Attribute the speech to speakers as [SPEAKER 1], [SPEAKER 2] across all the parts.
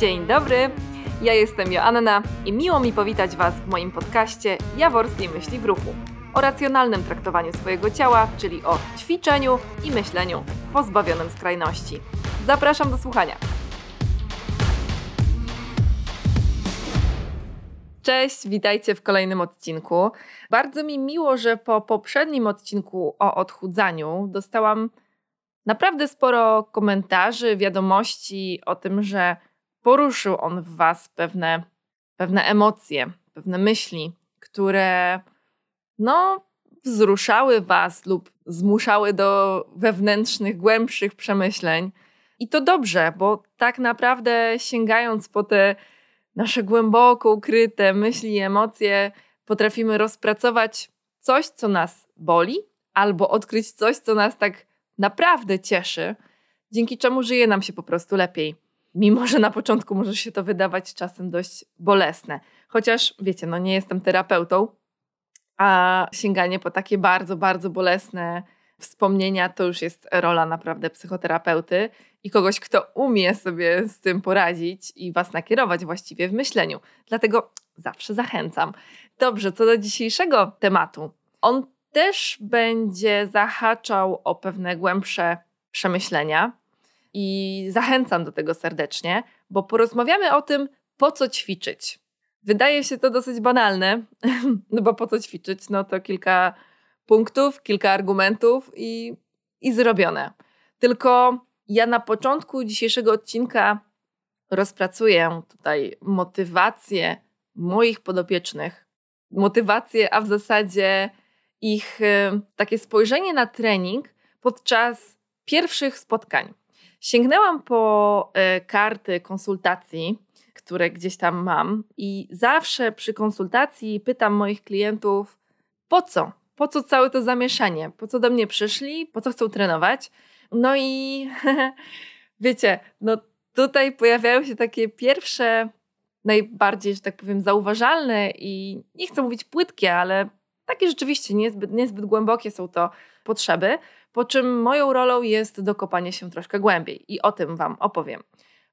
[SPEAKER 1] Dzień dobry, ja jestem Joanna i miło mi powitać Was w moim podcaście Jaworskiej Myśli w Ruchu o racjonalnym traktowaniu swojego ciała, czyli o ćwiczeniu i myśleniu pozbawionym skrajności. Zapraszam do słuchania. Cześć, witajcie w kolejnym odcinku. Bardzo mi miło, że po poprzednim odcinku o odchudzaniu dostałam naprawdę sporo komentarzy, wiadomości o tym, że poruszył on w Was pewne, pewne emocje, pewne myśli, które no, wzruszały Was lub zmuszały do wewnętrznych, głębszych przemyśleń. I to dobrze, bo tak naprawdę sięgając po te nasze głęboko ukryte myśli i emocje, potrafimy rozpracować coś, co nas boli, albo odkryć coś, co nas tak naprawdę cieszy, dzięki czemu żyje nam się po prostu lepiej. Mimo, że na początku może się to wydawać czasem dość bolesne. Chociaż, wiecie, no nie jestem terapeutą, a sięganie po takie bardzo, bardzo bolesne wspomnienia to już jest rola naprawdę psychoterapeuty i kogoś, kto umie sobie z tym poradzić i was nakierować właściwie w myśleniu. Dlatego zawsze zachęcam. Dobrze, co do dzisiejszego tematu. On też będzie zahaczał o pewne głębsze przemyślenia i zachęcam do tego serdecznie, bo porozmawiamy o tym, po co ćwiczyć. Wydaje się to dosyć banalne, no bo po co ćwiczyć? No to kilka punktów, kilka argumentów i, i zrobione. Tylko ja na początku dzisiejszego odcinka rozpracuję tutaj motywację moich podopiecznych, motywację, a w zasadzie ich y, takie spojrzenie na trening podczas pierwszych spotkań. Sięgnęłam po y, karty konsultacji, które gdzieś tam mam, i zawsze przy konsultacji pytam moich klientów, po co? Po co całe to zamieszanie? Po co do mnie przyszli? Po co chcą trenować? No i wiecie, no tutaj pojawiają się takie pierwsze, najbardziej, że tak powiem, zauważalne i nie chcę mówić płytkie, ale takie rzeczywiście niezbyt, niezbyt głębokie są to potrzeby, po czym moją rolą jest dokopanie się troszkę głębiej i o tym Wam opowiem.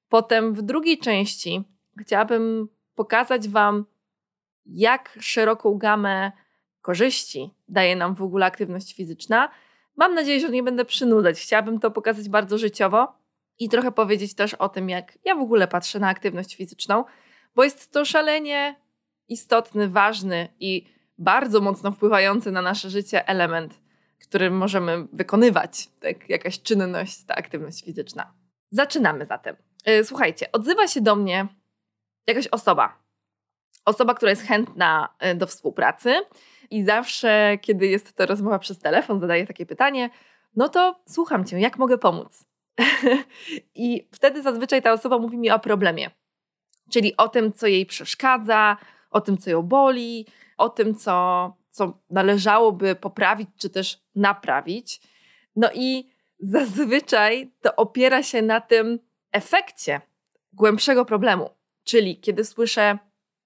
[SPEAKER 1] Potem w drugiej części chciałabym pokazać Wam, jak szeroką gamę korzyści daje nam w ogóle aktywność fizyczna. Mam nadzieję, że nie będę przynudzać. Chciałabym to pokazać bardzo życiowo i trochę powiedzieć też o tym, jak ja w ogóle patrzę na aktywność fizyczną, bo jest to szalenie istotny, ważny i bardzo mocno wpływający na nasze życie element, który możemy wykonywać, tak, jakaś czynność, ta aktywność fizyczna. Zaczynamy zatem. Y, słuchajcie, odzywa się do mnie jakaś osoba. Osoba, która jest chętna y, do współpracy i zawsze, kiedy jest to rozmowa przez telefon, zadaję takie pytanie, no to słucham cię, jak mogę pomóc? I wtedy zazwyczaj ta osoba mówi mi o problemie, czyli o tym, co jej przeszkadza, o tym, co ją boli, o tym, co, co należałoby poprawić czy też naprawić. No i zazwyczaj to opiera się na tym efekcie głębszego problemu. Czyli kiedy słyszę,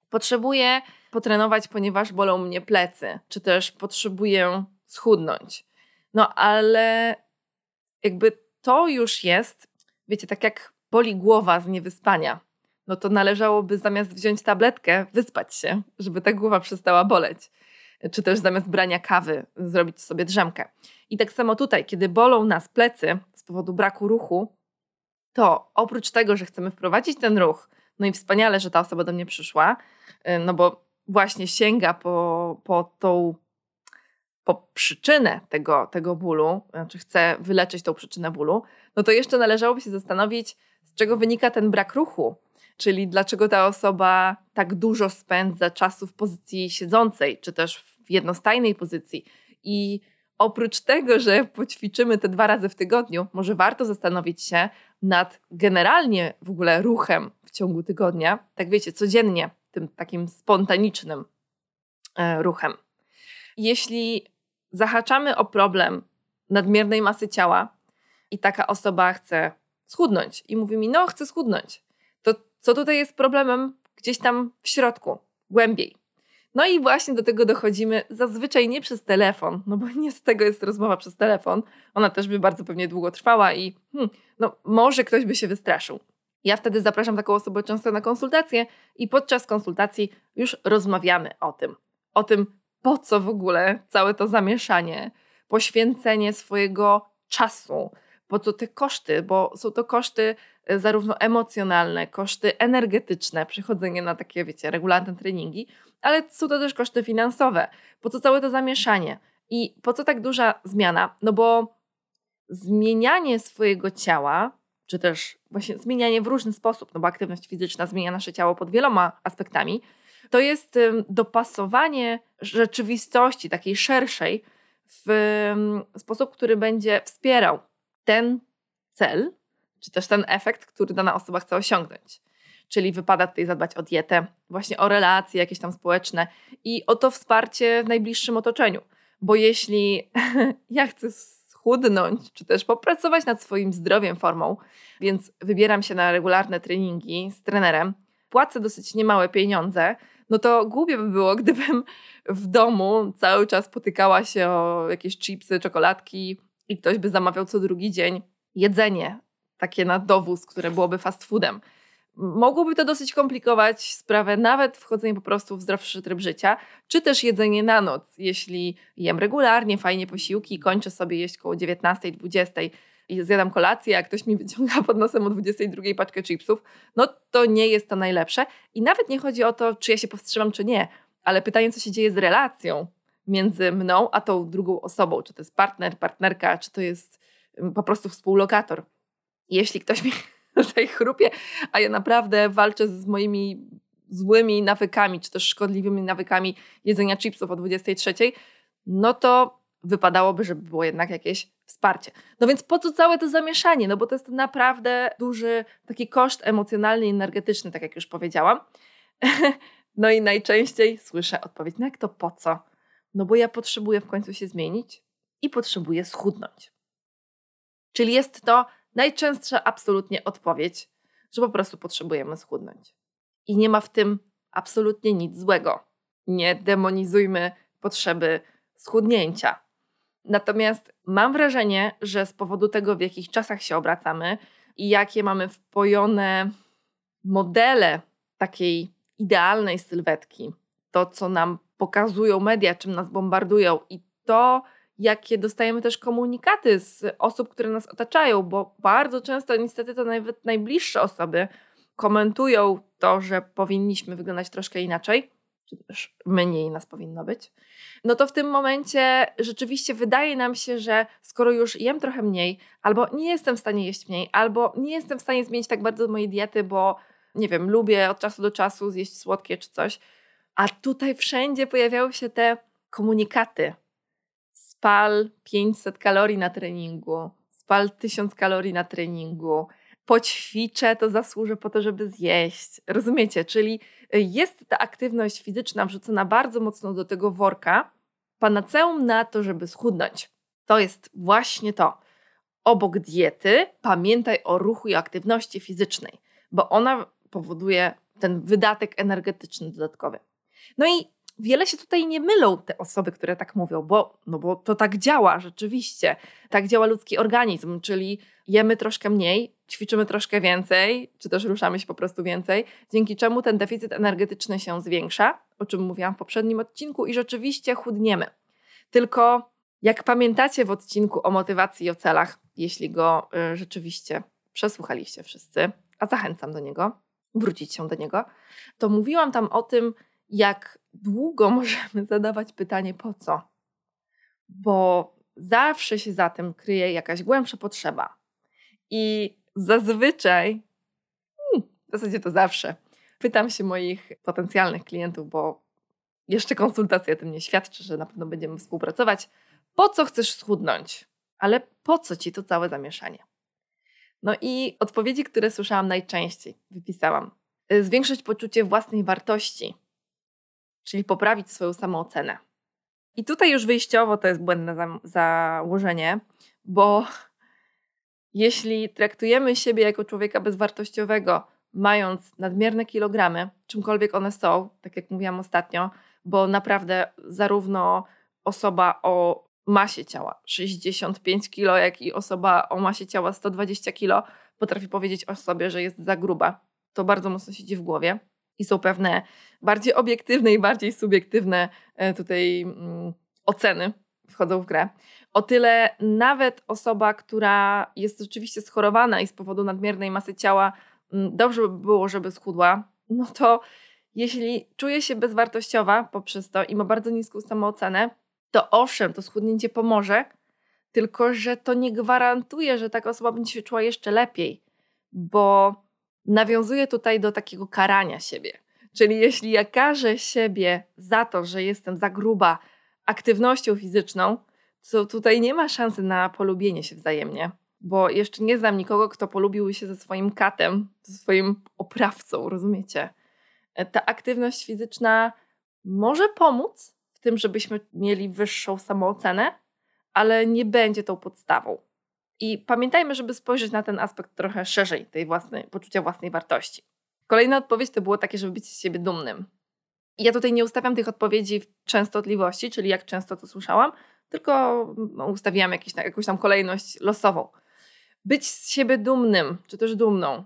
[SPEAKER 1] potrzebuję potrenować, ponieważ bolą mnie plecy, czy też potrzebuję schudnąć. No ale jakby to już jest, wiecie, tak jak boli głowa z niewyspania no to należałoby zamiast wziąć tabletkę, wyspać się, żeby ta głowa przestała boleć. Czy też zamiast brania kawy zrobić sobie drzemkę. I tak samo tutaj, kiedy bolą nas plecy z powodu braku ruchu, to oprócz tego, że chcemy wprowadzić ten ruch, no i wspaniale, że ta osoba do mnie przyszła, y, no bo właśnie sięga po, po tą po przyczynę tego, tego bólu, znaczy chce wyleczyć tą przyczynę bólu, no to jeszcze należałoby się zastanowić, z czego wynika ten brak ruchu, czyli dlaczego ta osoba tak dużo spędza czasu w pozycji siedzącej, czy też w jednostajnej pozycji. I oprócz tego, że poćwiczymy te dwa razy w tygodniu, może warto zastanowić się nad generalnie w ogóle ruchem w ciągu tygodnia, tak wiecie, codziennie, tym takim spontanicznym e, ruchem. Jeśli zahaczamy o problem nadmiernej masy ciała i taka osoba chce schudnąć i mówi mi, no chcę schudnąć, co tutaj jest problemem gdzieś tam w środku, głębiej. No i właśnie do tego dochodzimy zazwyczaj nie przez telefon, no bo nie z tego jest rozmowa przez telefon. Ona też by bardzo pewnie długo trwała i hmm, no, może ktoś by się wystraszył. Ja wtedy zapraszam taką osobę często na konsultację i podczas konsultacji już rozmawiamy o tym. O tym, po co w ogóle całe to zamieszanie, poświęcenie swojego czasu, po co te koszty, bo są to koszty e, zarówno emocjonalne, koszty energetyczne, przychodzenie na takie, wiecie, regularne treningi, ale są to też koszty finansowe. Po co całe to zamieszanie? I po co tak duża zmiana? No bo zmienianie swojego ciała, czy też właśnie zmienianie w różny sposób, no bo aktywność fizyczna zmienia nasze ciało pod wieloma aspektami, to jest dopasowanie rzeczywistości, takiej szerszej, w sposób, który będzie wspierał ten cel, czy też ten efekt, który dana osoba chce osiągnąć. Czyli wypada tutaj zadbać o dietę, właśnie o relacje jakieś tam społeczne i o to wsparcie w najbliższym otoczeniu. Bo jeśli ja chcę schudnąć, czy też popracować nad swoim zdrowiem, formą, więc wybieram się na regularne treningi z trenerem, płacę dosyć niemałe pieniądze, no to głupie by było, gdybym w domu cały czas potykała się o jakieś chipsy, czekoladki i ktoś by zamawiał co drugi dzień jedzenie, takie na dowóz, które byłoby fast foodem. Mogłoby to dosyć komplikować sprawę, nawet wchodzenie po prostu w zdrowszy tryb życia, czy też jedzenie na noc. Jeśli jem regularnie, fajnie posiłki, kończę sobie jeść koło 19, 20 i zjadam kolację, a ktoś mi wyciąga pod nosem o 22 paczkę chipsów, no to nie jest to najlepsze. I nawet nie chodzi o to, czy ja się powstrzymam, czy nie, ale pytanie, co się dzieje z relacją między mną a tą drugą osobą, czy to jest partner, partnerka, czy to jest mm, po prostu współlokator. Jeśli ktoś mi tutaj chrupie, a ja naprawdę walczę z moimi złymi nawykami, czy też szkodliwymi nawykami jedzenia chipsów o 23, no to wypadałoby, żeby było jednak jakieś wsparcie. No więc po co całe to zamieszanie? No bo to jest naprawdę duży taki koszt emocjonalny i energetyczny, tak jak już powiedziałam. No i najczęściej słyszę odpowiedź, no jak to po co? No bo ja potrzebuję w końcu się zmienić i potrzebuję schudnąć. Czyli jest to najczęstsza absolutnie odpowiedź, że po prostu potrzebujemy schudnąć. I nie ma w tym absolutnie nic złego. Nie demonizujmy potrzeby schudnięcia. Natomiast mam wrażenie, że z powodu tego, w jakich czasach się obracamy i jakie mamy wpojone modele takiej idealnej sylwetki, to co nam pokazują media, czym nas bombardują i to, jakie dostajemy też komunikaty z osób, które nas otaczają, bo bardzo często niestety to nawet najbliższe osoby komentują to, że powinniśmy wyglądać troszkę inaczej, czy też mniej nas powinno być, no to w tym momencie rzeczywiście wydaje nam się, że skoro już jem trochę mniej, albo nie jestem w stanie jeść mniej, albo nie jestem w stanie zmienić tak bardzo mojej diety, bo nie wiem, lubię od czasu do czasu zjeść słodkie czy coś, a tutaj wszędzie pojawiały się te komunikaty. Spal 500 kalorii na treningu, spal 1000 kalorii na treningu, poćwiczę, to zasłużę po to, żeby zjeść. Rozumiecie? Czyli y, jest ta aktywność fizyczna wrzucona bardzo mocno do tego worka, panaceum na to, żeby schudnąć. To jest właśnie to. Obok diety pamiętaj o ruchu i aktywności fizycznej, bo ona powoduje ten wydatek energetyczny dodatkowy. No i wiele się tutaj nie mylą te osoby, które tak mówią, bo, no bo to tak działa rzeczywiście. Tak działa ludzki organizm, czyli jemy troszkę mniej, ćwiczymy troszkę więcej, czy też ruszamy się po prostu więcej, dzięki czemu ten deficyt energetyczny się zwiększa, o czym mówiłam w poprzednim odcinku, i rzeczywiście chudniemy. Tylko jak pamiętacie w odcinku o motywacji i o celach, jeśli go y, rzeczywiście przesłuchaliście wszyscy, a zachęcam do niego, wrócić się do niego, to mówiłam tam o tym, jak długo możemy zadawać pytanie po co. Bo zawsze się za tym kryje jakaś głębsza potrzeba. I zazwyczaj, hmm, w zasadzie to zawsze, pytam się moich potencjalnych klientów, bo jeszcze konsultacja tym nie świadczy, że na pewno będziemy współpracować. Po co chcesz schudnąć? Ale po co ci to całe zamieszanie? No i odpowiedzi, które słyszałam najczęściej, wypisałam. Zwiększyć poczucie własnej wartości, czyli poprawić swoją samoocenę. I tutaj już wyjściowo to jest błędne za założenie, bo jeśli traktujemy siebie jako człowieka bezwartościowego, mając nadmierne kilogramy, czymkolwiek one są, tak jak mówiłam ostatnio, bo naprawdę zarówno osoba o masie ciała 65 kg, jak i osoba o masie ciała 120 kg potrafi powiedzieć o sobie, że jest za gruba. To bardzo mocno siedzi w głowie i są pewne bardziej obiektywne i bardziej subiektywne e, tutaj mm, oceny wchodzą w grę. O tyle nawet osoba, która jest rzeczywiście schorowana i z powodu nadmiernej masy ciała mm, dobrze by było, żeby schudła, no to jeśli czuje się bezwartościowa poprzez to i ma bardzo niską samoocenę, to owszem, to schudnięcie pomoże, tylko że to nie gwarantuje, że taka osoba będzie się czuła jeszcze lepiej, bo nawiązuje tutaj do takiego karania siebie. Czyli jeśli ja karzę siebie za to, że jestem za gruba aktywnością fizyczną, to tutaj nie ma szansy na polubienie się wzajemnie, bo jeszcze nie znam nikogo, kto polubił się ze swoim katem, ze swoim oprawcą, rozumiecie? E, ta aktywność fizyczna może pomóc w tym, żebyśmy mieli wyższą samoocenę, ale nie będzie tą podstawą. I pamiętajmy, żeby spojrzeć na ten aspekt trochę szerzej, tej własnej, poczucia własnej wartości. Kolejna odpowiedź to było takie, żeby być z siebie dumnym. I ja tutaj nie ustawiam tych odpowiedzi w częstotliwości, czyli jak często to słyszałam, tylko no, ustawiłam jakieś, jakąś tam kolejność losową. Być z siebie dumnym, czy też dumną,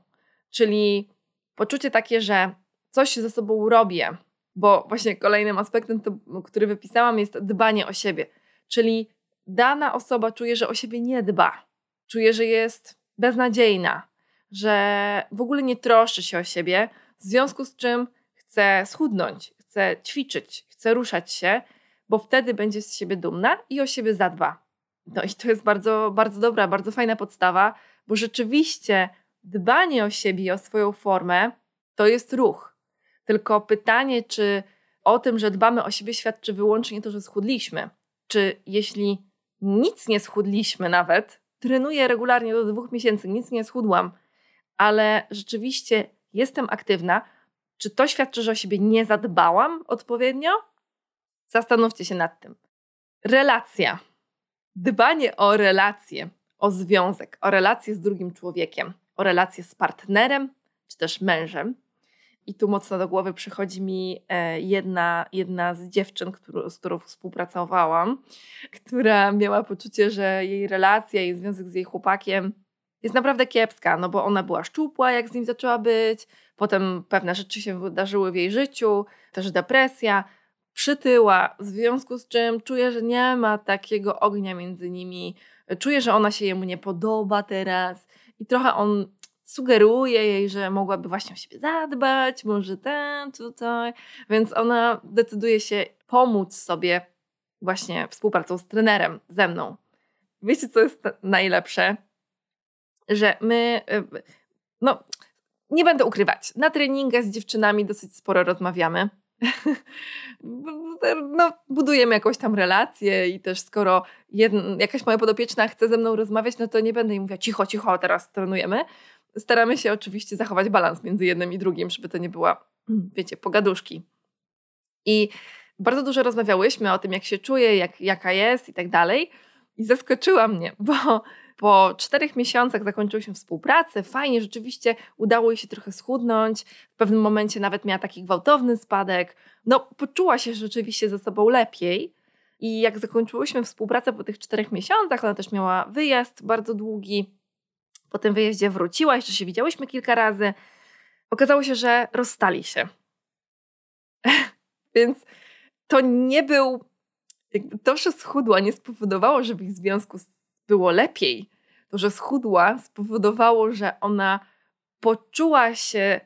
[SPEAKER 1] czyli poczucie takie, że coś ze sobą robię, bo właśnie kolejnym aspektem, który wypisałam, jest dbanie o siebie. Czyli dana osoba czuje, że o siebie nie dba, czuje, że jest beznadziejna, że w ogóle nie troszczy się o siebie, w związku z czym chce schudnąć, chce ćwiczyć, chce ruszać się, bo wtedy będzie z siebie dumna i o siebie zadba. No i to jest bardzo, bardzo dobra, bardzo fajna podstawa, bo rzeczywiście dbanie o siebie i o swoją formę to jest ruch. Tylko pytanie, czy o tym, że dbamy o siebie, świadczy wyłącznie to, że schudliśmy. Czy jeśli nic nie schudliśmy nawet, trenuję regularnie do dwóch miesięcy, nic nie schudłam, ale rzeczywiście jestem aktywna, czy to świadczy, że o siebie nie zadbałam odpowiednio? Zastanówcie się nad tym. Relacja. Dbanie o relację, o związek, o relację z drugim człowiekiem, o relację z partnerem czy też mężem. I tu mocno do głowy przychodzi mi e, jedna, jedna z dziewczyn, z którą współpracowałam, która miała poczucie, że jej relacja, jej związek z jej chłopakiem jest naprawdę kiepska, no bo ona była szczupła, jak z nim zaczęła być, potem pewne rzeczy się wydarzyły w jej życiu, też depresja, przytyła, w związku z czym czuje, że nie ma takiego ognia między nimi, czuje, że ona się jemu nie podoba teraz i trochę on sugeruje jej, że mogłaby właśnie o siebie zadbać, może ten, tutaj, więc ona decyduje się pomóc sobie właśnie współpracą z trenerem, ze mną. Wiecie, co jest najlepsze? Że my, y, no, nie będę ukrywać, na treningach z dziewczynami dosyć sporo rozmawiamy. no, budujemy jakąś tam relację i też skoro jedna, jakaś moja podopieczna chce ze mną rozmawiać, no to nie będę jej mówiła cicho, cicho, teraz trenujemy. Staramy się oczywiście zachować balans między jednym i drugim, żeby to nie była, wiecie, pogaduszki. I bardzo dużo rozmawiałyśmy o tym, jak się czuję, jak, jaka jest i tak dalej. I zaskoczyła mnie, bo po czterech miesiącach zakończyłyśmy współpracę, fajnie, rzeczywiście udało jej się trochę schudnąć, w pewnym momencie nawet miała taki gwałtowny spadek. No, poczuła się rzeczywiście ze sobą lepiej. I jak zakończyłyśmy współpracę po tych czterech miesiącach, ona też miała wyjazd bardzo długi. Po tym wyjeździe wróciła, jeszcze się widziałyśmy kilka razy. Okazało się, że rozstali się. Więc to nie był. To, że schudła, nie spowodowało, że w ich związku było lepiej. To, że schudła, spowodowało, że ona poczuła się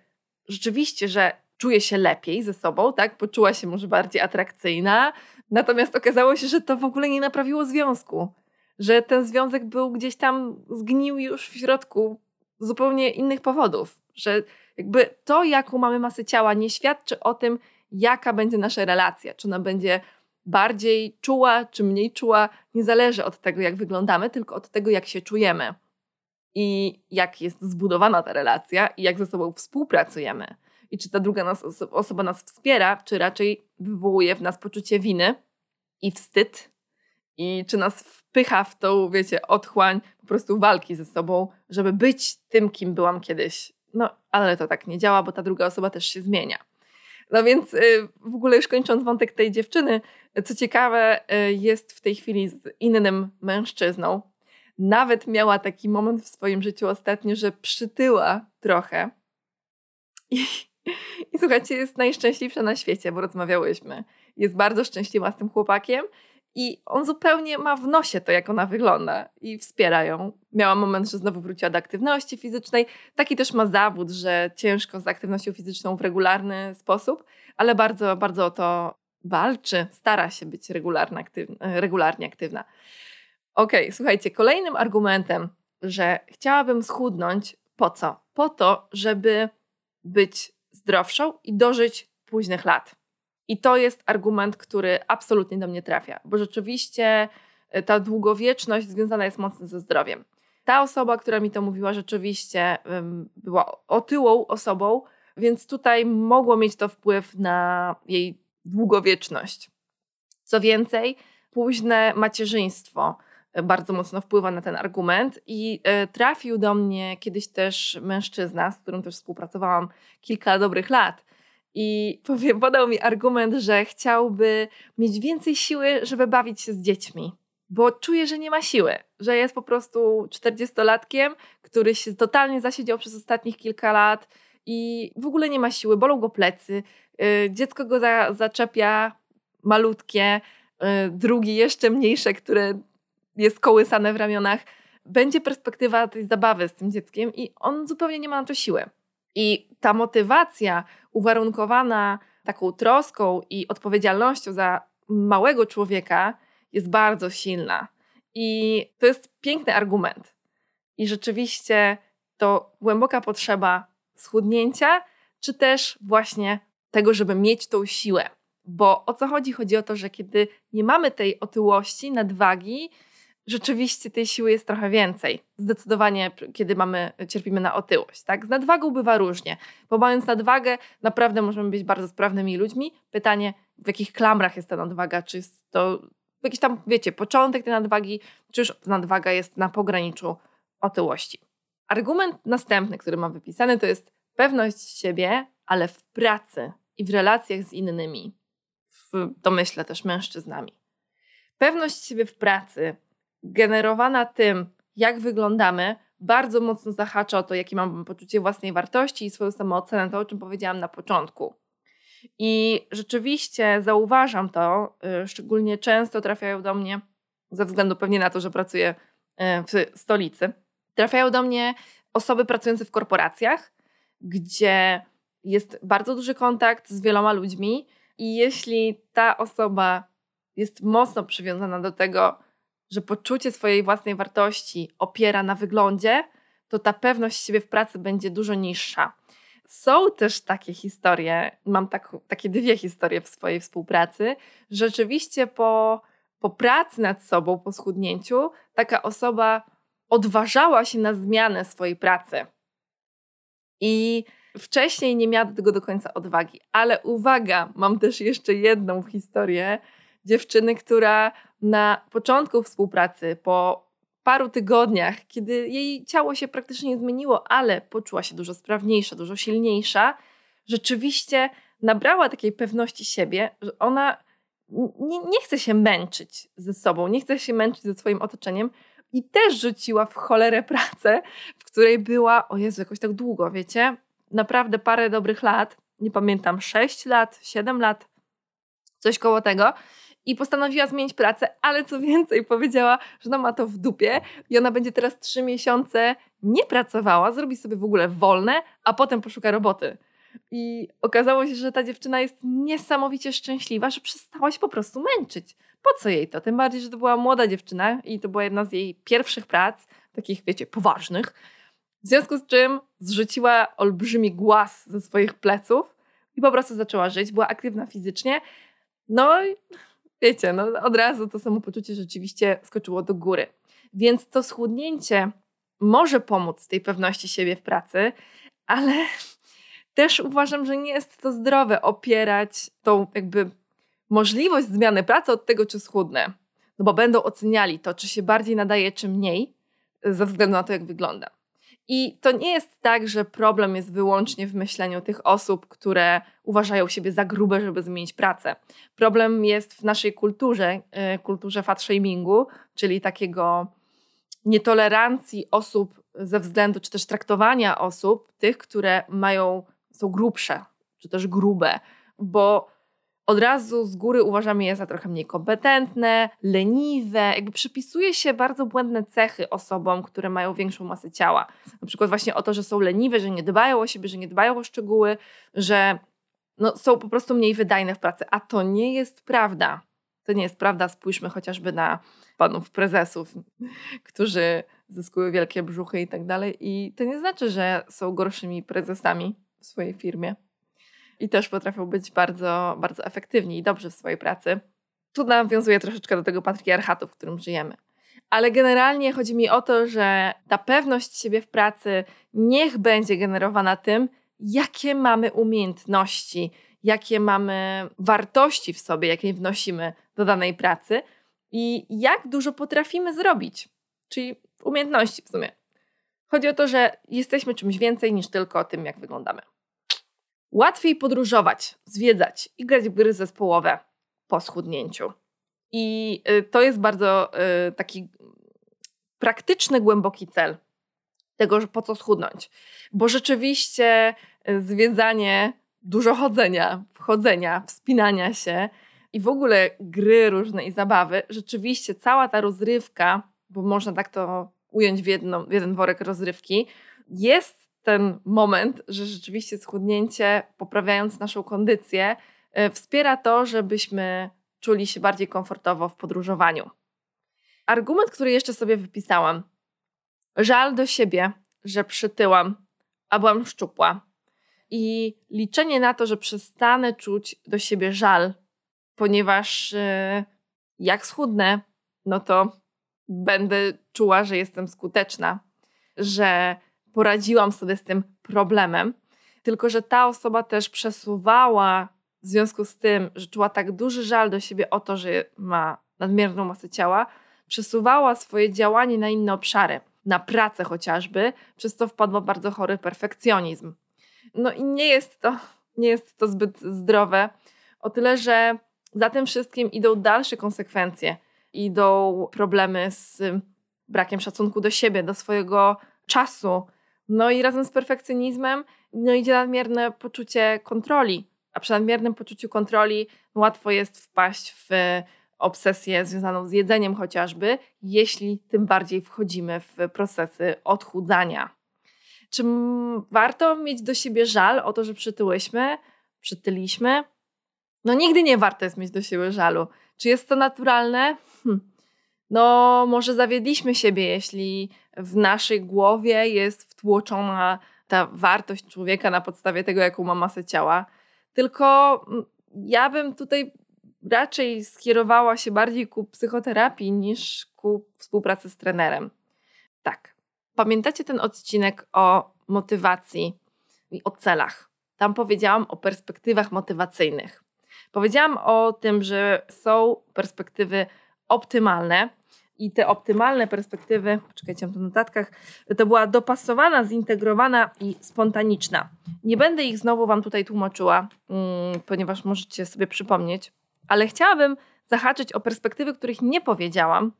[SPEAKER 1] rzeczywiście, że czuje się lepiej ze sobą, tak? Poczuła się może bardziej atrakcyjna. Natomiast okazało się, że to w ogóle nie naprawiło związku. Że ten związek był gdzieś tam, zgnił już w środku z zupełnie innych powodów. Że jakby to, jaką mamy masę ciała, nie świadczy o tym, jaka będzie nasza relacja. Czy ona będzie bardziej czuła czy mniej czuła, nie zależy od tego, jak wyglądamy, tylko od tego, jak się czujemy i jak jest zbudowana ta relacja i jak ze sobą współpracujemy. I czy ta druga nas, osoba nas wspiera, czy raczej wywołuje w nas poczucie winy i wstyd, i czy nas wpycha w tą, wiecie, otchłań po prostu walki ze sobą, żeby być tym, kim byłam kiedyś. No, ale to tak nie działa, bo ta druga osoba też się zmienia. No więc y, w ogóle już kończąc wątek tej dziewczyny, co ciekawe, y, jest w tej chwili z innym mężczyzną. Nawet miała taki moment w swoim życiu ostatnio, że przytyła trochę. I, i słuchajcie, jest najszczęśliwsza na świecie, bo rozmawiałyśmy. Jest bardzo szczęśliwa z tym chłopakiem i on zupełnie ma w nosie to, jak ona wygląda i wspiera ją. Miała moment, że znowu wróciła do aktywności fizycznej. Taki też ma zawód, że ciężko z aktywnością fizyczną w regularny sposób, ale bardzo, bardzo o to walczy, stara się być regularnie aktywna. Regularnie aktywna. Okej, okay, słuchajcie, kolejnym argumentem, że chciałabym schudnąć, po co? Po to, żeby być zdrowszą i dożyć późnych lat. I to jest argument, który absolutnie do mnie trafia, bo rzeczywiście e, ta długowieczność związana jest mocno ze zdrowiem. Ta osoba, która mi to mówiła, rzeczywiście była otyłą osobą, więc tutaj mogło mieć to wpływ na jej długowieczność. Co więcej, późne macierzyństwo e, bardzo mocno wpływa na ten argument i e, trafił do mnie kiedyś też mężczyzna, z którym też współpracowałam kilka dobrych lat i powie, podał mi argument, że chciałby mieć więcej siły, żeby bawić się z dziećmi, bo czuje, że nie ma siły, że jest po prostu czterdziestolatkiem, który się totalnie zasiedział przez ostatnich kilka lat i w ogóle nie ma siły, bolą go plecy, yy, dziecko go za, zaczepia malutkie, yy, drugi jeszcze mniejsze, które jest kołysane w ramionach. Będzie perspektywa tej zabawy z tym dzieckiem i on zupełnie nie ma na to siły. I ta motywacja uwarunkowana taką troską i odpowiedzialnością za małego człowieka jest bardzo silna. I to jest piękny argument. I rzeczywiście to głęboka potrzeba schudnięcia, czy też właśnie tego, żeby mieć tą siłę. Bo o co chodzi? Chodzi o to, że kiedy nie mamy tej otyłości, nadwagi, rzeczywiście tej siły jest trochę więcej. Zdecydowanie, kiedy mamy, cierpimy na otyłość. Tak? Z nadwagą bywa różnie, bo mając nadwagę, naprawdę możemy być bardzo sprawnymi ludźmi. Pytanie, w jakich klamrach jest ta nadwaga? Czy jest to jakiś tam, wiecie, początek tej nadwagi, czy już nadwaga jest na pograniczu otyłości? Argument następny, który mam wypisany, to jest pewność siebie, ale w pracy i w relacjach z innymi, w domyśle też mężczyznami. Pewność siebie w pracy generowana tym, jak wyglądamy, bardzo mocno zahacza o to, jakie mam poczucie własnej wartości i swoją samoocenę, to o czym powiedziałam na początku. I rzeczywiście zauważam to, y, szczególnie często trafiają do mnie, ze względu pewnie na to, że pracuję y, w stolicy, trafiają do mnie osoby pracujące w korporacjach, gdzie jest bardzo duży kontakt z wieloma ludźmi, i jeśli ta osoba jest mocno przywiązana do tego, że poczucie swojej własnej wartości opiera na wyglądzie, to ta pewność siebie w pracy będzie dużo niższa. Są też takie historie, mam tak, takie dwie historie w swojej współpracy. Rzeczywiście po, po pracy nad sobą, po schudnięciu, taka osoba odważała się na zmianę swojej pracy. I wcześniej nie miała do tego do końca odwagi. Ale uwaga, mam też jeszcze jedną historię dziewczyny, która na początku współpracy, po paru tygodniach, kiedy jej ciało się praktycznie nie zmieniło, ale poczuła się dużo sprawniejsza, dużo silniejsza, rzeczywiście nabrała takiej pewności siebie, że ona nie, nie chce się męczyć ze sobą, nie chce się męczyć ze swoim otoczeniem i też rzuciła w cholerę pracę, w której była, o Jezu, jakoś tak długo, wiecie, naprawdę parę dobrych lat, nie pamiętam, 6 lat, 7 lat, coś koło tego i postanowiła zmienić pracę, ale co więcej, powiedziała, że ona ma to w dupie i ona będzie teraz trzy miesiące nie pracowała, zrobi sobie w ogóle wolne, a potem poszuka roboty. I okazało się, że ta dziewczyna jest niesamowicie szczęśliwa, że przestała się po prostu męczyć. Po co jej to? Tym bardziej, że to była młoda dziewczyna i to była jedna z jej pierwszych prac, takich, wiecie, poważnych. W związku z czym zrzuciła olbrzymi głaz ze swoich pleców i po prostu zaczęła żyć, była aktywna fizycznie. No i wiecie, no od razu to samopoczucie rzeczywiście skoczyło do góry. Więc to schudnięcie może pomóc tej pewności siebie w pracy, ale też uważam, że nie jest to zdrowe opierać tą jakby możliwość zmiany pracy od tego, czy schudnę. No bo będą oceniali to, czy się bardziej nadaje, czy mniej, ze względu na to, jak wygląda. I to nie jest tak, że problem jest wyłącznie w myśleniu tych osób, które uważają siebie za grube, żeby zmienić pracę. Problem jest w naszej kulturze, e, kulturze fat shamingu, czyli takiego nietolerancji osób ze względu, czy też traktowania osób, tych, które mają, są grubsze, czy też grube, bo od razu z góry uważamy je za trochę mniej kompetentne, leniwe, jakby przypisuje się bardzo błędne cechy osobom, które mają większą masę ciała. Na przykład właśnie o to, że są leniwe, że nie dbają o siebie, że nie dbają o szczegóły, że no, są po prostu mniej wydajne w pracy, a to nie jest prawda. To nie jest prawda. Spójrzmy chociażby na panów prezesów, którzy zyskują wielkie brzuchy i tak dalej. I to nie znaczy, że są gorszymi prezesami w swojej firmie. I też potrafią być bardzo, bardzo efektywni i dobrzy w swojej pracy. Tu nawiązuję troszeczkę do tego patriarchatu, w którym żyjemy. Ale generalnie chodzi mi o to, że ta pewność siebie w pracy niech będzie generowana tym, jakie mamy umiejętności, jakie mamy wartości w sobie, jakie wnosimy do danej pracy i jak dużo potrafimy zrobić. Czyli umiejętności w sumie. Chodzi o to, że jesteśmy czymś więcej niż tylko tym, jak wyglądamy. Łatwiej podróżować, zwiedzać i grać w gry zespołowe po schudnięciu. I y, to jest bardzo y, taki praktyczny, głęboki cel tego, po co schudnąć. Bo rzeczywiście y, zwiedzanie, dużo chodzenia, wchodzenia, wspinania się i w ogóle gry różne i zabawy, rzeczywiście cała ta rozrywka, bo można tak to ująć w, jedno, w jeden worek rozrywki, jest ten moment, że rzeczywiście schudnięcie, poprawiając naszą kondycję, y, wspiera to, żebyśmy czuli się bardziej komfortowo w podróżowaniu. Argument, który jeszcze sobie wypisałam. Żal do siebie, że przytyłam, a byłam szczupła. I liczenie na to, że przestanę czuć do siebie żal, ponieważ yy, jak schudnę, no to będę czuła, że jestem skuteczna, że poradziłam sobie z tym problemem. Tylko, że ta osoba też przesuwała w związku z tym, że czuła tak duży żal do siebie o to, że ma nadmierną masę ciała, przesuwała swoje działanie na inne obszary, na pracę chociażby, przez co wpadła bardzo chory perfekcjonizm. No i nie jest to, nie jest to zbyt zdrowe, o tyle, że za tym wszystkim idą dalsze konsekwencje. Idą problemy z brakiem szacunku do siebie, do swojego czasu. No i razem z perfekcjonizmem no idzie nadmierne poczucie kontroli. A przy nadmiernym poczuciu kontroli łatwo jest wpaść w obsesję związaną z jedzeniem chociażby, jeśli tym bardziej wchodzimy w procesy odchudzania. Czy warto mieć do siebie żal o to, że przytyłyśmy, przytyliśmy? No nigdy nie warto jest mieć do siebie żalu. Czy jest to naturalne? Hm. No może zawiedliśmy siebie, jeśli w naszej głowie jest wtłoczona ta wartość człowieka na podstawie tego, jaką ma masę ciała. Tylko mm, ja bym tutaj raczej skierowała się bardziej ku psychoterapii niż ku współpracy z trenerem. Tak. Pamiętacie ten odcinek o motywacji i o celach? Tam powiedziałam o perspektywach motywacyjnych. Powiedziałam o tym, że są perspektywy optymalne i te optymalne perspektywy, czekajcie, w notatkach, to była dopasowana, zintegrowana i spontaniczna. Nie będę ich znowu Wam tutaj tłumaczyła, mm, ponieważ możecie sobie przypomnieć, ale chciałabym zahaczyć o perspektywy, których nie powiedziałam,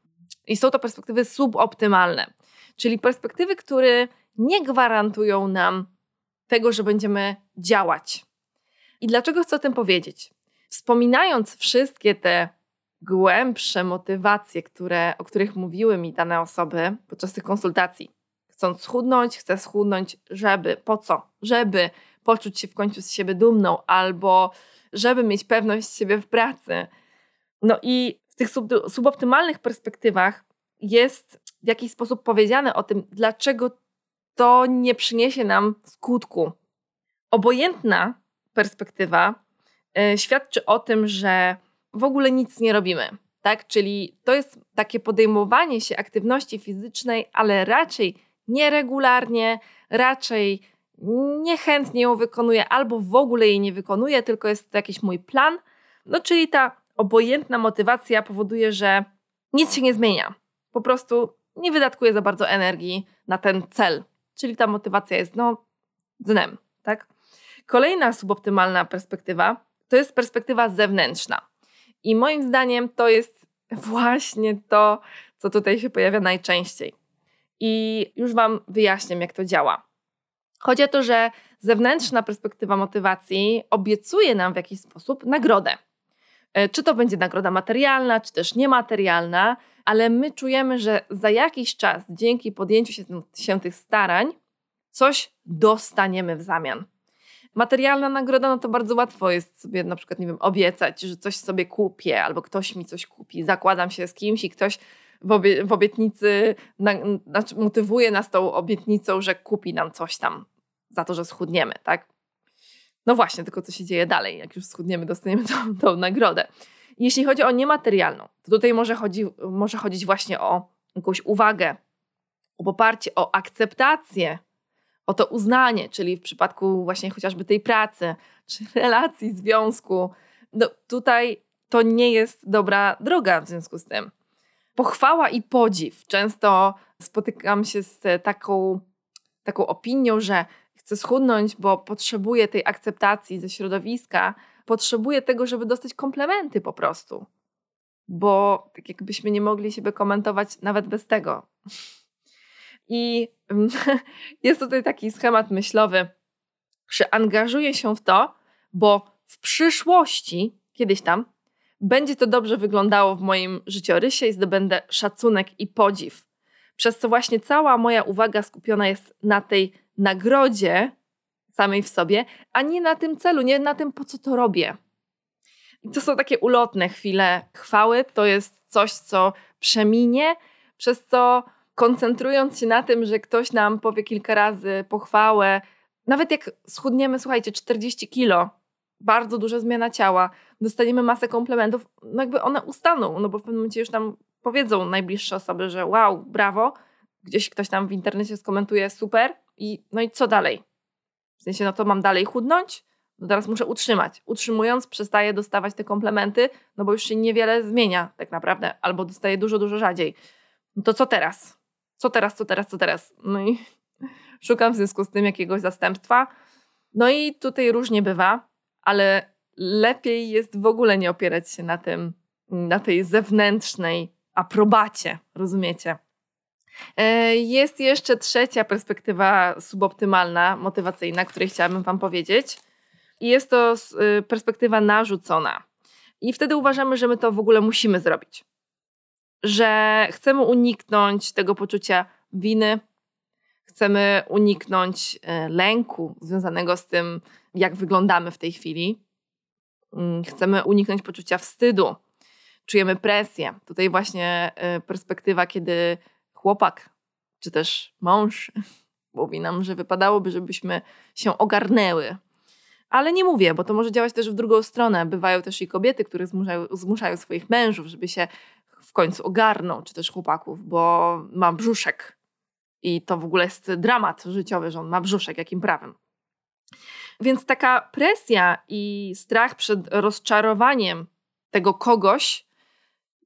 [SPEAKER 1] i są to perspektywy suboptymalne, czyli perspektywy, które nie gwarantują nam tego, że będziemy działać. I dlaczego chcę o tym powiedzieć? Wspominając wszystkie te głębsze motywacje, które, o których mówiły mi dane osoby podczas tych konsultacji. Chcąc schudnąć, chcę schudnąć, żeby, po co? Żeby poczuć się w końcu z siebie dumną albo żeby mieć pewność siebie w pracy. No i w tych sub, suboptymalnych perspektywach jest w jakiś sposób powiedziane o tym, dlaczego to nie przyniesie nam skutku. Obojętna perspektywa y, świadczy o tym, że w ogóle nic nie robimy. Tak? Czyli to jest takie podejmowanie się aktywności fizycznej, ale raczej nieregularnie, raczej niechętnie ją wykonuję albo w ogóle jej nie wykonuję, tylko jest to jakiś mój plan. No, czyli ta obojętna motywacja powoduje, że nic się nie zmienia. Po prostu nie wydatkuję za bardzo energii na ten cel. Czyli ta motywacja jest no dnem, tak? Kolejna suboptymalna perspektywa to jest perspektywa zewnętrzna. I moim zdaniem to jest właśnie to, co tutaj się pojawia najczęściej. I już Wam wyjaśniam, jak to działa. Chodzi o to, że zewnętrzna perspektywa motywacji obiecuje nam w jakiś sposób nagrodę. E, czy to będzie nagroda materialna, czy też niematerialna, ale my czujemy, że za jakiś czas, dzięki podjęciu się, się tych starań, coś dostaniemy w zamian. Materialna nagroda, no to bardzo łatwo jest sobie na przykład, nie wiem, obiecać, że coś sobie kupię, albo ktoś mi coś kupi. Zakładam się z kimś i ktoś w, obie, w obietnicy, na, znaczy motywuje nas tą obietnicą, że kupi nam coś tam za to, że schudniemy, tak? No właśnie, tylko co się dzieje dalej? Jak już schudniemy, dostaniemy tą, tą nagrodę. Jeśli chodzi o niematerialną, to tutaj może, chodzi, może chodzić właśnie o jakąś uwagę, o poparcie, o akceptację, o to uznanie, czyli w przypadku właśnie chociażby tej pracy, czy relacji, związku. No tutaj to nie jest dobra droga w związku z tym. Pochwała i podziw. Często spotykam się z taką, taką opinią, że chcę schudnąć, bo potrzebuję tej akceptacji ze środowiska, potrzebuję tego, żeby dostać komplementy po prostu. Bo tak jakbyśmy nie mogli siebie komentować nawet bez tego. I jest tutaj taki schemat myślowy, że angażuję się w to, bo w przyszłości, kiedyś tam, będzie to dobrze wyglądało w moim życiorysie i zdobędę szacunek i podziw. Przez co właśnie cała moja uwaga skupiona jest na tej nagrodzie samej w sobie, a nie na tym celu, nie na tym, po co to robię. I to są takie ulotne chwile chwały. To jest coś, co przeminie, przez co koncentrując się na tym, że ktoś nam powie kilka razy pochwałę, nawet jak schudniemy, słuchajcie, 40 kilo, bardzo duża zmiana ciała, dostaniemy masę komplementów, no jakby one ustaną, no bo w pewnym momencie już nam powiedzą najbliższe osoby, że wow, brawo, gdzieś ktoś tam w internecie skomentuje super i no i co dalej? W sensie, no to mam dalej chudnąć? No teraz muszę utrzymać. Utrzymując, przestaję dostawać te komplementy, no bo już się niewiele zmienia tak naprawdę, albo dostaję dużo, dużo rzadziej. No to co teraz? Co teraz, co teraz, co teraz? No i szukam w związku z tym jakiegoś zastępstwa. No i tutaj różnie bywa, ale lepiej jest w ogóle nie opierać się na tym, na tej zewnętrznej aprobacie, rozumiecie? E, jest jeszcze trzecia perspektywa suboptymalna, motywacyjna, której chciałabym Wam powiedzieć. I jest to y, perspektywa narzucona. I wtedy uważamy, że my to w ogóle musimy zrobić. Że chcemy uniknąć tego poczucia winy, chcemy uniknąć e, lęku związanego z tym, jak wyglądamy w tej chwili. Mm, chcemy uniknąć poczucia wstydu. Czujemy presję. Tutaj właśnie e, perspektywa, kiedy chłopak czy też mąż mówi nam, że wypadałoby, żebyśmy się ogarnęły. Ale nie mówię, bo to może działać też w drugą stronę. Bywają też i kobiety, które zmuszają, zmuszają swoich mężów, żeby się w końcu ogarnął, czy też chłopaków, bo ma brzuszek. I to w ogóle jest dramat życiowy, że on ma brzuszek, jakim prawem. Więc taka presja i strach przed rozczarowaniem tego kogoś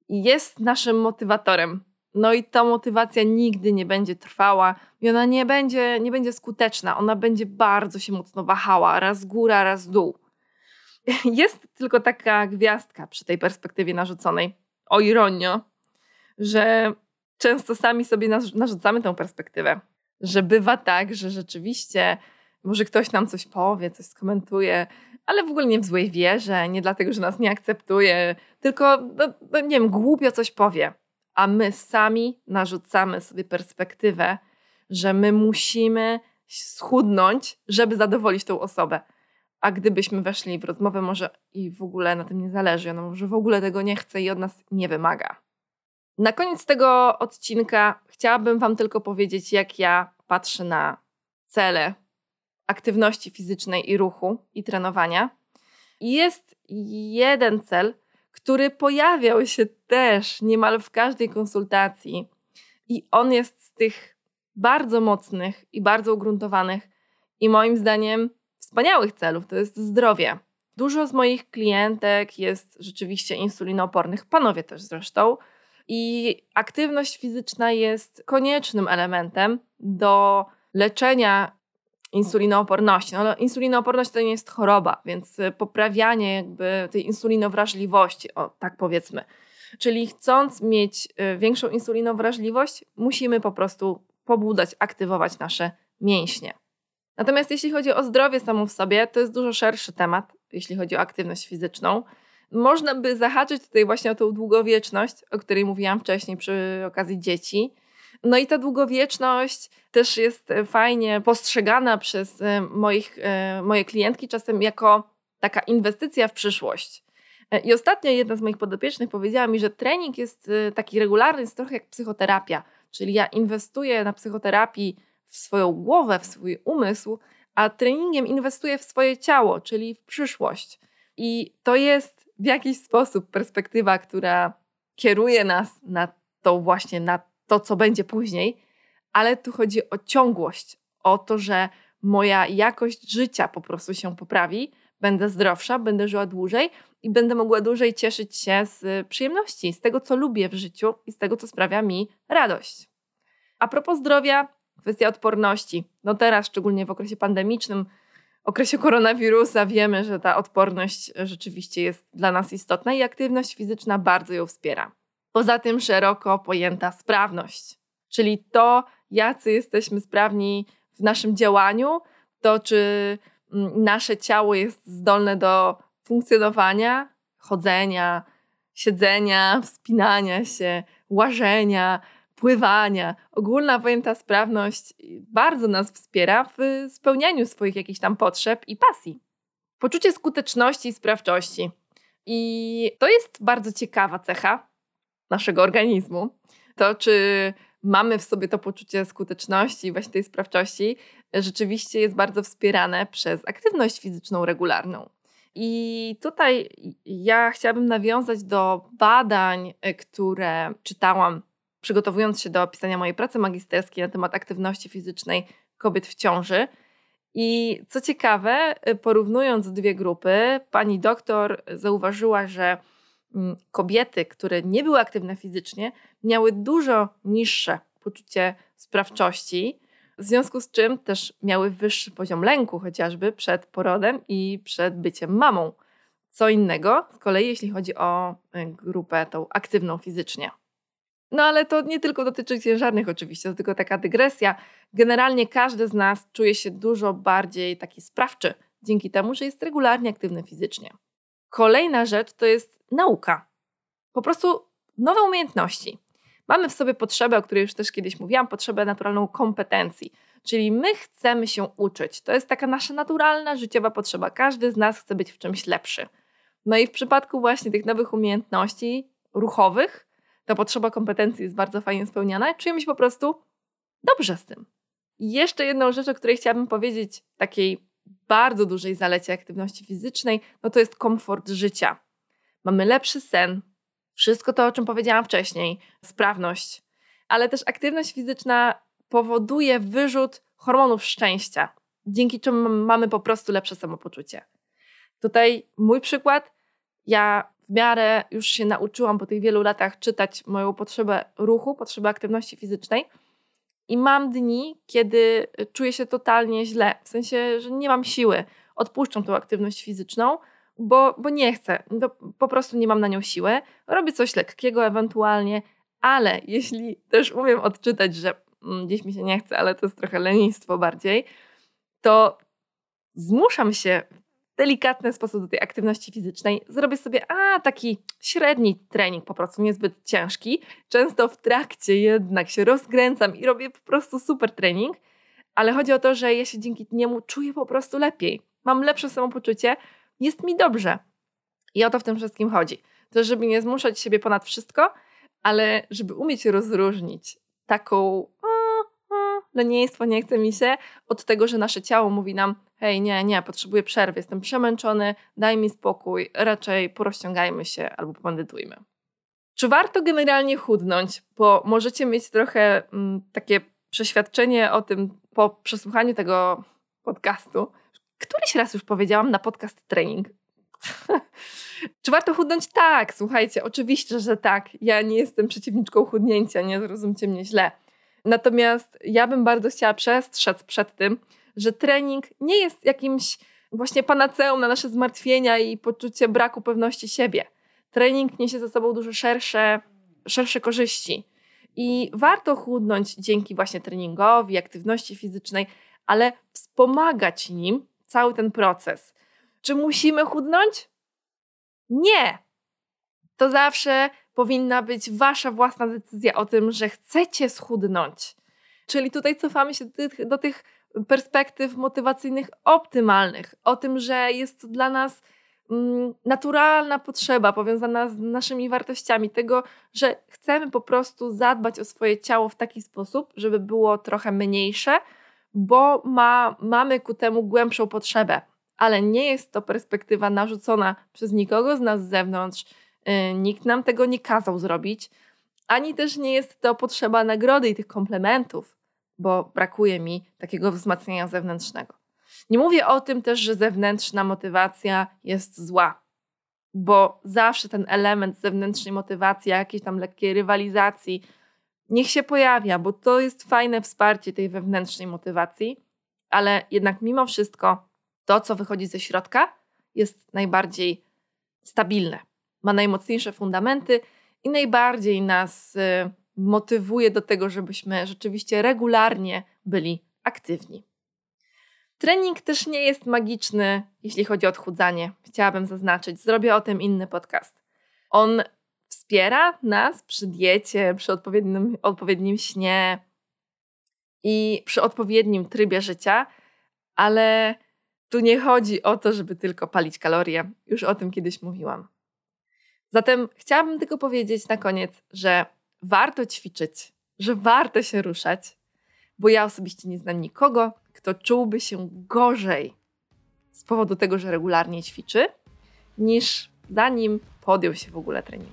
[SPEAKER 1] jest naszym motywatorem. No i ta motywacja nigdy nie będzie trwała i ona nie będzie, nie będzie skuteczna. Ona będzie bardzo się mocno wahała, raz góra, raz dół. Jest tylko taka gwiazdka przy tej perspektywie narzuconej, o ironio, że często sami sobie narzucamy tę perspektywę. Że bywa tak, że rzeczywiście może ktoś nam coś powie, coś skomentuje, ale w ogóle nie w złej wierze, nie dlatego, że nas nie akceptuje, tylko, no, no nie wiem, głupio coś powie a my sami narzucamy sobie perspektywę, że my musimy schudnąć, żeby zadowolić tą osobę. A gdybyśmy weszli w rozmowę, może i w ogóle na tym nie zależy, ona może w ogóle tego nie chce i od nas nie wymaga. Na koniec tego odcinka chciałabym Wam tylko powiedzieć, jak ja patrzę na cele aktywności fizycznej i ruchu i trenowania. Jest jeden cel, który pojawiał się też niemal w każdej konsultacji. I on jest z tych bardzo mocnych i bardzo ugruntowanych i moim zdaniem wspaniałych celów to jest zdrowie. Dużo z moich klientek jest rzeczywiście insulinoopornych, panowie też zresztą. I aktywność fizyczna jest koniecznym elementem do leczenia insulinooporności. No, ale insulinooporność to nie jest choroba, więc poprawianie jakby tej insulinowrażliwości, o tak powiedzmy. Czyli chcąc mieć y, większą insulinowrażliwość, musimy po prostu pobudzać, aktywować nasze mięśnie. Natomiast jeśli chodzi o zdrowie samo w sobie, to jest dużo szerszy temat, jeśli chodzi o aktywność fizyczną. Można by zahaczyć tutaj właśnie o tą długowieczność, o której mówiłam wcześniej przy okazji dzieci. No i ta długowieczność też jest fajnie postrzegana przez e, moich, e, moje klientki czasem jako taka inwestycja w przyszłość. E, I ostatnio jedna z moich podopiecznych powiedziała mi, że trening jest taki regularny, jest trochę jak psychoterapia. Czyli ja inwestuję na psychoterapii w swoją głowę, w swój umysł, a treningiem inwestuję w swoje ciało, czyli w przyszłość. I to jest w jakiś sposób perspektywa, która kieruje nas na to właśnie, na to, co będzie później, ale tu chodzi o ciągłość, o to, że moja jakość życia po prostu się poprawi, będę zdrowsza, będę żyła dłużej i będę mogła dłużej cieszyć się z przyjemności, z tego, co lubię w życiu i z tego, co sprawia mi radość. A propos zdrowia, kwestia odporności. No teraz, szczególnie w okresie pandemicznym, okresie koronawirusa, wiemy, że ta odporność rzeczywiście jest dla nas istotna i aktywność fizyczna bardzo ją wspiera. Poza tym szeroko pojęta sprawność, czyli to, jacy jesteśmy sprawni w naszym działaniu, to czy mm, nasze ciało jest zdolne do funkcjonowania, chodzenia, siedzenia, wspinania się, łażenia, pływania. Ogólna pojęta sprawność bardzo nas wspiera w spełnianiu swoich jakichś tam potrzeb i pasji. Poczucie skuteczności i sprawczości. I to jest bardzo ciekawa cecha naszego organizmu. To, czy mamy w sobie to poczucie skuteczności właśnie tej sprawczości, rzeczywiście jest bardzo wspierane przez aktywność fizyczną regularną. I tutaj ja chciałabym nawiązać do badań, które czytałam przygotowując się do opisania mojej pracy magisterskiej na temat aktywności fizycznej kobiet w ciąży. I co ciekawe, y, porównując dwie grupy, pani doktor zauważyła, że mm, kobiety, które nie były aktywne fizycznie, miały dużo niższe poczucie sprawczości, w związku z czym też miały wyższy poziom lęku, chociażby przed porodem i przed byciem mamą. Co innego z kolei, jeśli chodzi o y, grupę tą aktywną fizycznie. No ale to nie tylko dotyczy ciężarnych oczywiście, to tylko taka dygresja. Generalnie każdy z nas czuje się dużo bardziej taki sprawczy dzięki temu, że jest regularnie aktywny fizycznie. Kolejna rzecz to jest nauka. Po prostu nowe umiejętności. Mamy w sobie potrzebę, o której już też kiedyś mówiłam, potrzebę naturalną kompetencji. Czyli my chcemy się uczyć. To jest taka nasza naturalna, życiowa potrzeba. Każdy z nas chce być w czymś lepszy. No i w przypadku właśnie tych nowych umiejętności ruchowych, ta potrzeba kompetencji jest bardzo fajnie spełniana, czujemy się po prostu dobrze z tym. I jeszcze jedną rzecz, o której chciałabym powiedzieć, takiej bardzo dużej zalecie aktywności fizycznej, no to jest komfort życia. Mamy lepszy sen, wszystko to, o czym powiedziałam wcześniej, sprawność, ale też aktywność fizyczna powoduje wyrzut hormonów szczęścia, dzięki czemu mamy po prostu lepsze samopoczucie. Tutaj mój przykład. Ja w miarę już się nauczyłam po tych wielu latach czytać moją potrzebę ruchu, potrzebę aktywności fizycznej. I mam dni, kiedy czuję się totalnie źle, w sensie, że nie mam siły. Odpuszczam tą aktywność fizyczną, bo, bo nie chcę, po prostu nie mam na nią siły. Robię coś lekkiego ewentualnie, ale jeśli też umiem odczytać, że mm, gdzieś mi się nie chce, ale to jest trochę lenistwo bardziej, to zmuszam się delikatny sposób do tej aktywności fizycznej. Zrobię sobie a, taki średni trening, po prostu niezbyt ciężki. Często w trakcie jednak się rozkręcam i robię po prostu super trening, ale chodzi o to, że ja się dzięki niemu czuję po prostu lepiej. Mam lepsze samopoczucie, jest mi dobrze. I o to w tym wszystkim chodzi. To, żeby nie zmuszać siebie ponad wszystko, ale żeby umieć rozróżnić taką lenistwo, nie chce mi się, od tego, że nasze ciało mówi nam, hej, nie, nie, potrzebuję przerwy, jestem przemęczony, daj mi spokój, raczej porozciągajmy się albo pobandytujmy. Czy warto generalnie chudnąć? Bo możecie mieć trochę mm, takie przeświadczenie o tym po przesłuchaniu tego podcastu. Któryś raz już powiedziałam na podcast trening. Czy warto chudnąć? Tak, słuchajcie, oczywiście, że tak. Ja nie jestem przeciwniczką chudnięcia, nie zrozumcie mnie źle. Natomiast ja bym bardzo chciała przestrzec przed tym, że trening nie jest jakimś właśnie panaceum na nasze zmartwienia i poczucie braku pewności siebie. Trening niesie ze sobą dużo szersze, szersze korzyści. I warto chudnąć dzięki właśnie treningowi, aktywności fizycznej, ale wspomagać nim cały ten proces. Czy musimy chudnąć? Nie! To zawsze powinna być wasza własna decyzja o tym, że chcecie schudnąć. Czyli tutaj cofamy się do tych, perspektyw motywacyjnych optymalnych, o tym, że jest to dla nas mm, naturalna potrzeba powiązana z naszymi wartościami, tego, że chcemy po prostu zadbać o swoje ciało w taki sposób, żeby było trochę mniejsze, bo ma, mamy ku temu głębszą potrzebę. Ale nie jest to perspektywa narzucona przez nikogo z nas z zewnątrz. Yy, nikt nam tego nie kazał zrobić, ani też nie jest to potrzeba nagrody i tych komplementów bo brakuje mi takiego wzmacniania zewnętrznego. Nie mówię o tym też, że zewnętrzna motywacja jest zła, bo zawsze ten element zewnętrznej motywacji, jakiejś tam lekkiej rywalizacji, niech się pojawia, bo to jest fajne wsparcie tej wewnętrznej motywacji, ale jednak mimo wszystko to, co wychodzi ze środka, jest najbardziej stabilne, ma najmocniejsze fundamenty i najbardziej nas y, motywuje do tego, żebyśmy rzeczywiście regularnie byli aktywni. Trening też nie jest magiczny, jeśli chodzi o odchudzanie. Chciałabym zaznaczyć, zrobię o tym inny podcast. On wspiera nas przy diecie, przy odpowiednim, odpowiednim śnie i przy odpowiednim trybie życia, ale tu nie chodzi o to, żeby tylko palić kalorie. Już o tym kiedyś mówiłam. Zatem chciałabym tylko powiedzieć na koniec, że warto ćwiczyć, że warto się ruszać, bo ja osobiście nie znam nikogo, kto czułby się gorzej z powodu tego, że regularnie ćwiczy, niż zanim podjął się w ogóle treningu.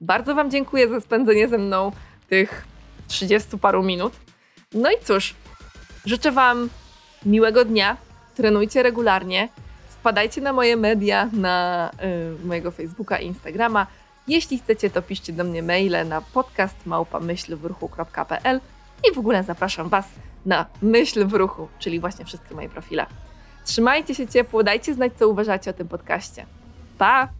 [SPEAKER 1] Bardzo Wam dziękuję za spędzenie ze mną tych 30 paru minut. No i cóż, życzę Wam miłego dnia, trenujcie regularnie, wpadajcie na moje media, na y, mojego Facebooka i Instagrama. Jeśli chcecie, to piszcie do mnie maile na podcastmałpamyślwruchu.pl i w ogóle zapraszam Was na Myśl w Ruchu, czyli właśnie wszystkie moje profile. Trzymajcie się ciepło, dajcie znać, co uważacie o tym podcaście. Pa!